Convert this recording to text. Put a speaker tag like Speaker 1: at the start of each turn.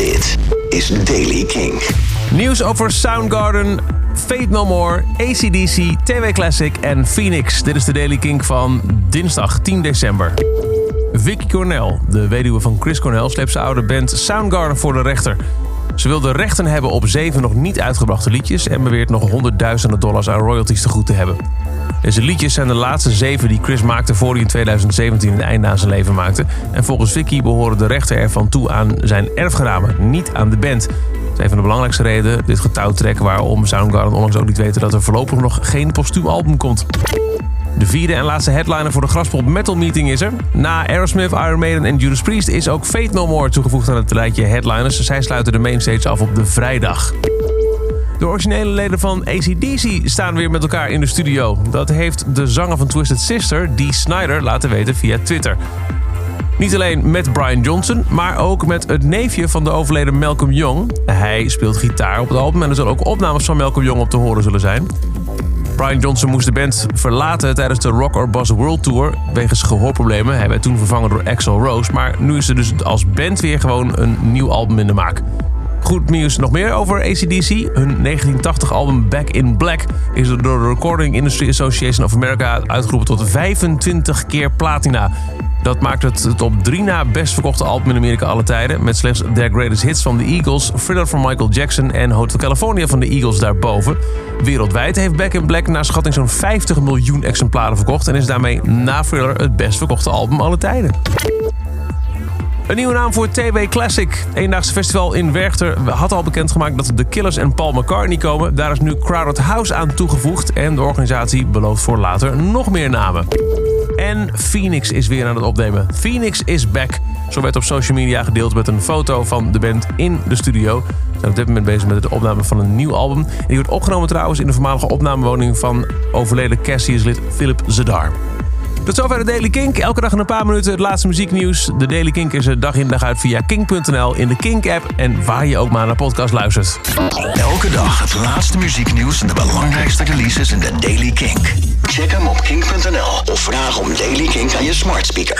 Speaker 1: Dit is Daily King.
Speaker 2: Nieuws over Soundgarden, Fate No More, ACDC, TW Classic en Phoenix. Dit is de Daily King van dinsdag 10 december. Vicky Cornell, de weduwe van Chris Cornell, sleept zijn oude band Soundgarden voor de rechter. Ze wil de rechten hebben op zeven nog niet uitgebrachte liedjes en beweert nog honderdduizenden dollars aan royalties te goed te hebben. Deze liedjes zijn de laatste zeven die Chris maakte voor hij in 2017 een einde aan zijn leven maakte. En volgens Vicky behoren de rechten ervan toe aan zijn erfgenamen, niet aan de band. Dat is een van de belangrijkste redenen, dit getouwtrekken waarom Soundgarden onlangs ook liet weten dat er voorlopig nog geen postuum album komt. De vierde en laatste headliner voor de Graspop Metal Meeting is er. Na Aerosmith, Iron Maiden en Judas Priest is ook Fate No More toegevoegd aan het lijstje headliners. Zij sluiten de mainstage af op de vrijdag. De originele leden van ACDC staan weer met elkaar in de studio. Dat heeft de zanger van Twisted Sister, Dee Snyder, laten weten via Twitter. Niet alleen met Brian Johnson, maar ook met het neefje van de overleden Malcolm Young. Hij speelt gitaar op het album en er zullen ook opnames van Malcolm Young op te horen zullen zijn. Brian Johnson moest de band verlaten tijdens de Rock or Bust World Tour wegens gehoorproblemen. Hij werd toen vervangen door Axel Rose, maar nu is er dus als band weer gewoon een nieuw album in de maak. Goed nieuws nog meer over ACDC. Hun 1980 album Back in Black is door de Recording Industry Association of America uitgeroepen tot 25 keer platina. Dat maakt het het op drie na best verkochte album in Amerika alle tijden. Met slechts Their Greatest Hits van de Eagles, Thriller van Michael Jackson en Hotel California van de Eagles daarboven. Wereldwijd heeft Back in Black naar schatting zo'n 50 miljoen exemplaren verkocht. En is daarmee na Thriller het best verkochte album alle tijden. Een nieuwe naam voor TW Classic. Eendaagse festival in Werchter had al bekendgemaakt dat de Killers en Paul McCartney komen. Daar is nu Crowded House aan toegevoegd. En de organisatie belooft voor later nog meer namen. En Phoenix is weer aan het opnemen. Phoenix is back. Zo werd op social media gedeeld met een foto van de band in de studio. Ze zijn op dit moment bezig met de opname van een nieuw album. En die wordt opgenomen trouwens in de voormalige opnamewoning van overleden Cassius-lid Philip Zedar. Tot zover de Daily Kink. Elke dag in een paar minuten het laatste muzieknieuws. De Daily Kink is er dag in dag uit via kink.nl in de Kink-app en waar je ook maar naar podcast luistert.
Speaker 1: Elke dag het laatste muzieknieuws en de belangrijkste releases in de Daily Kink. Check hem op kink.nl of vraag om Daily Kink aan je smart speaker.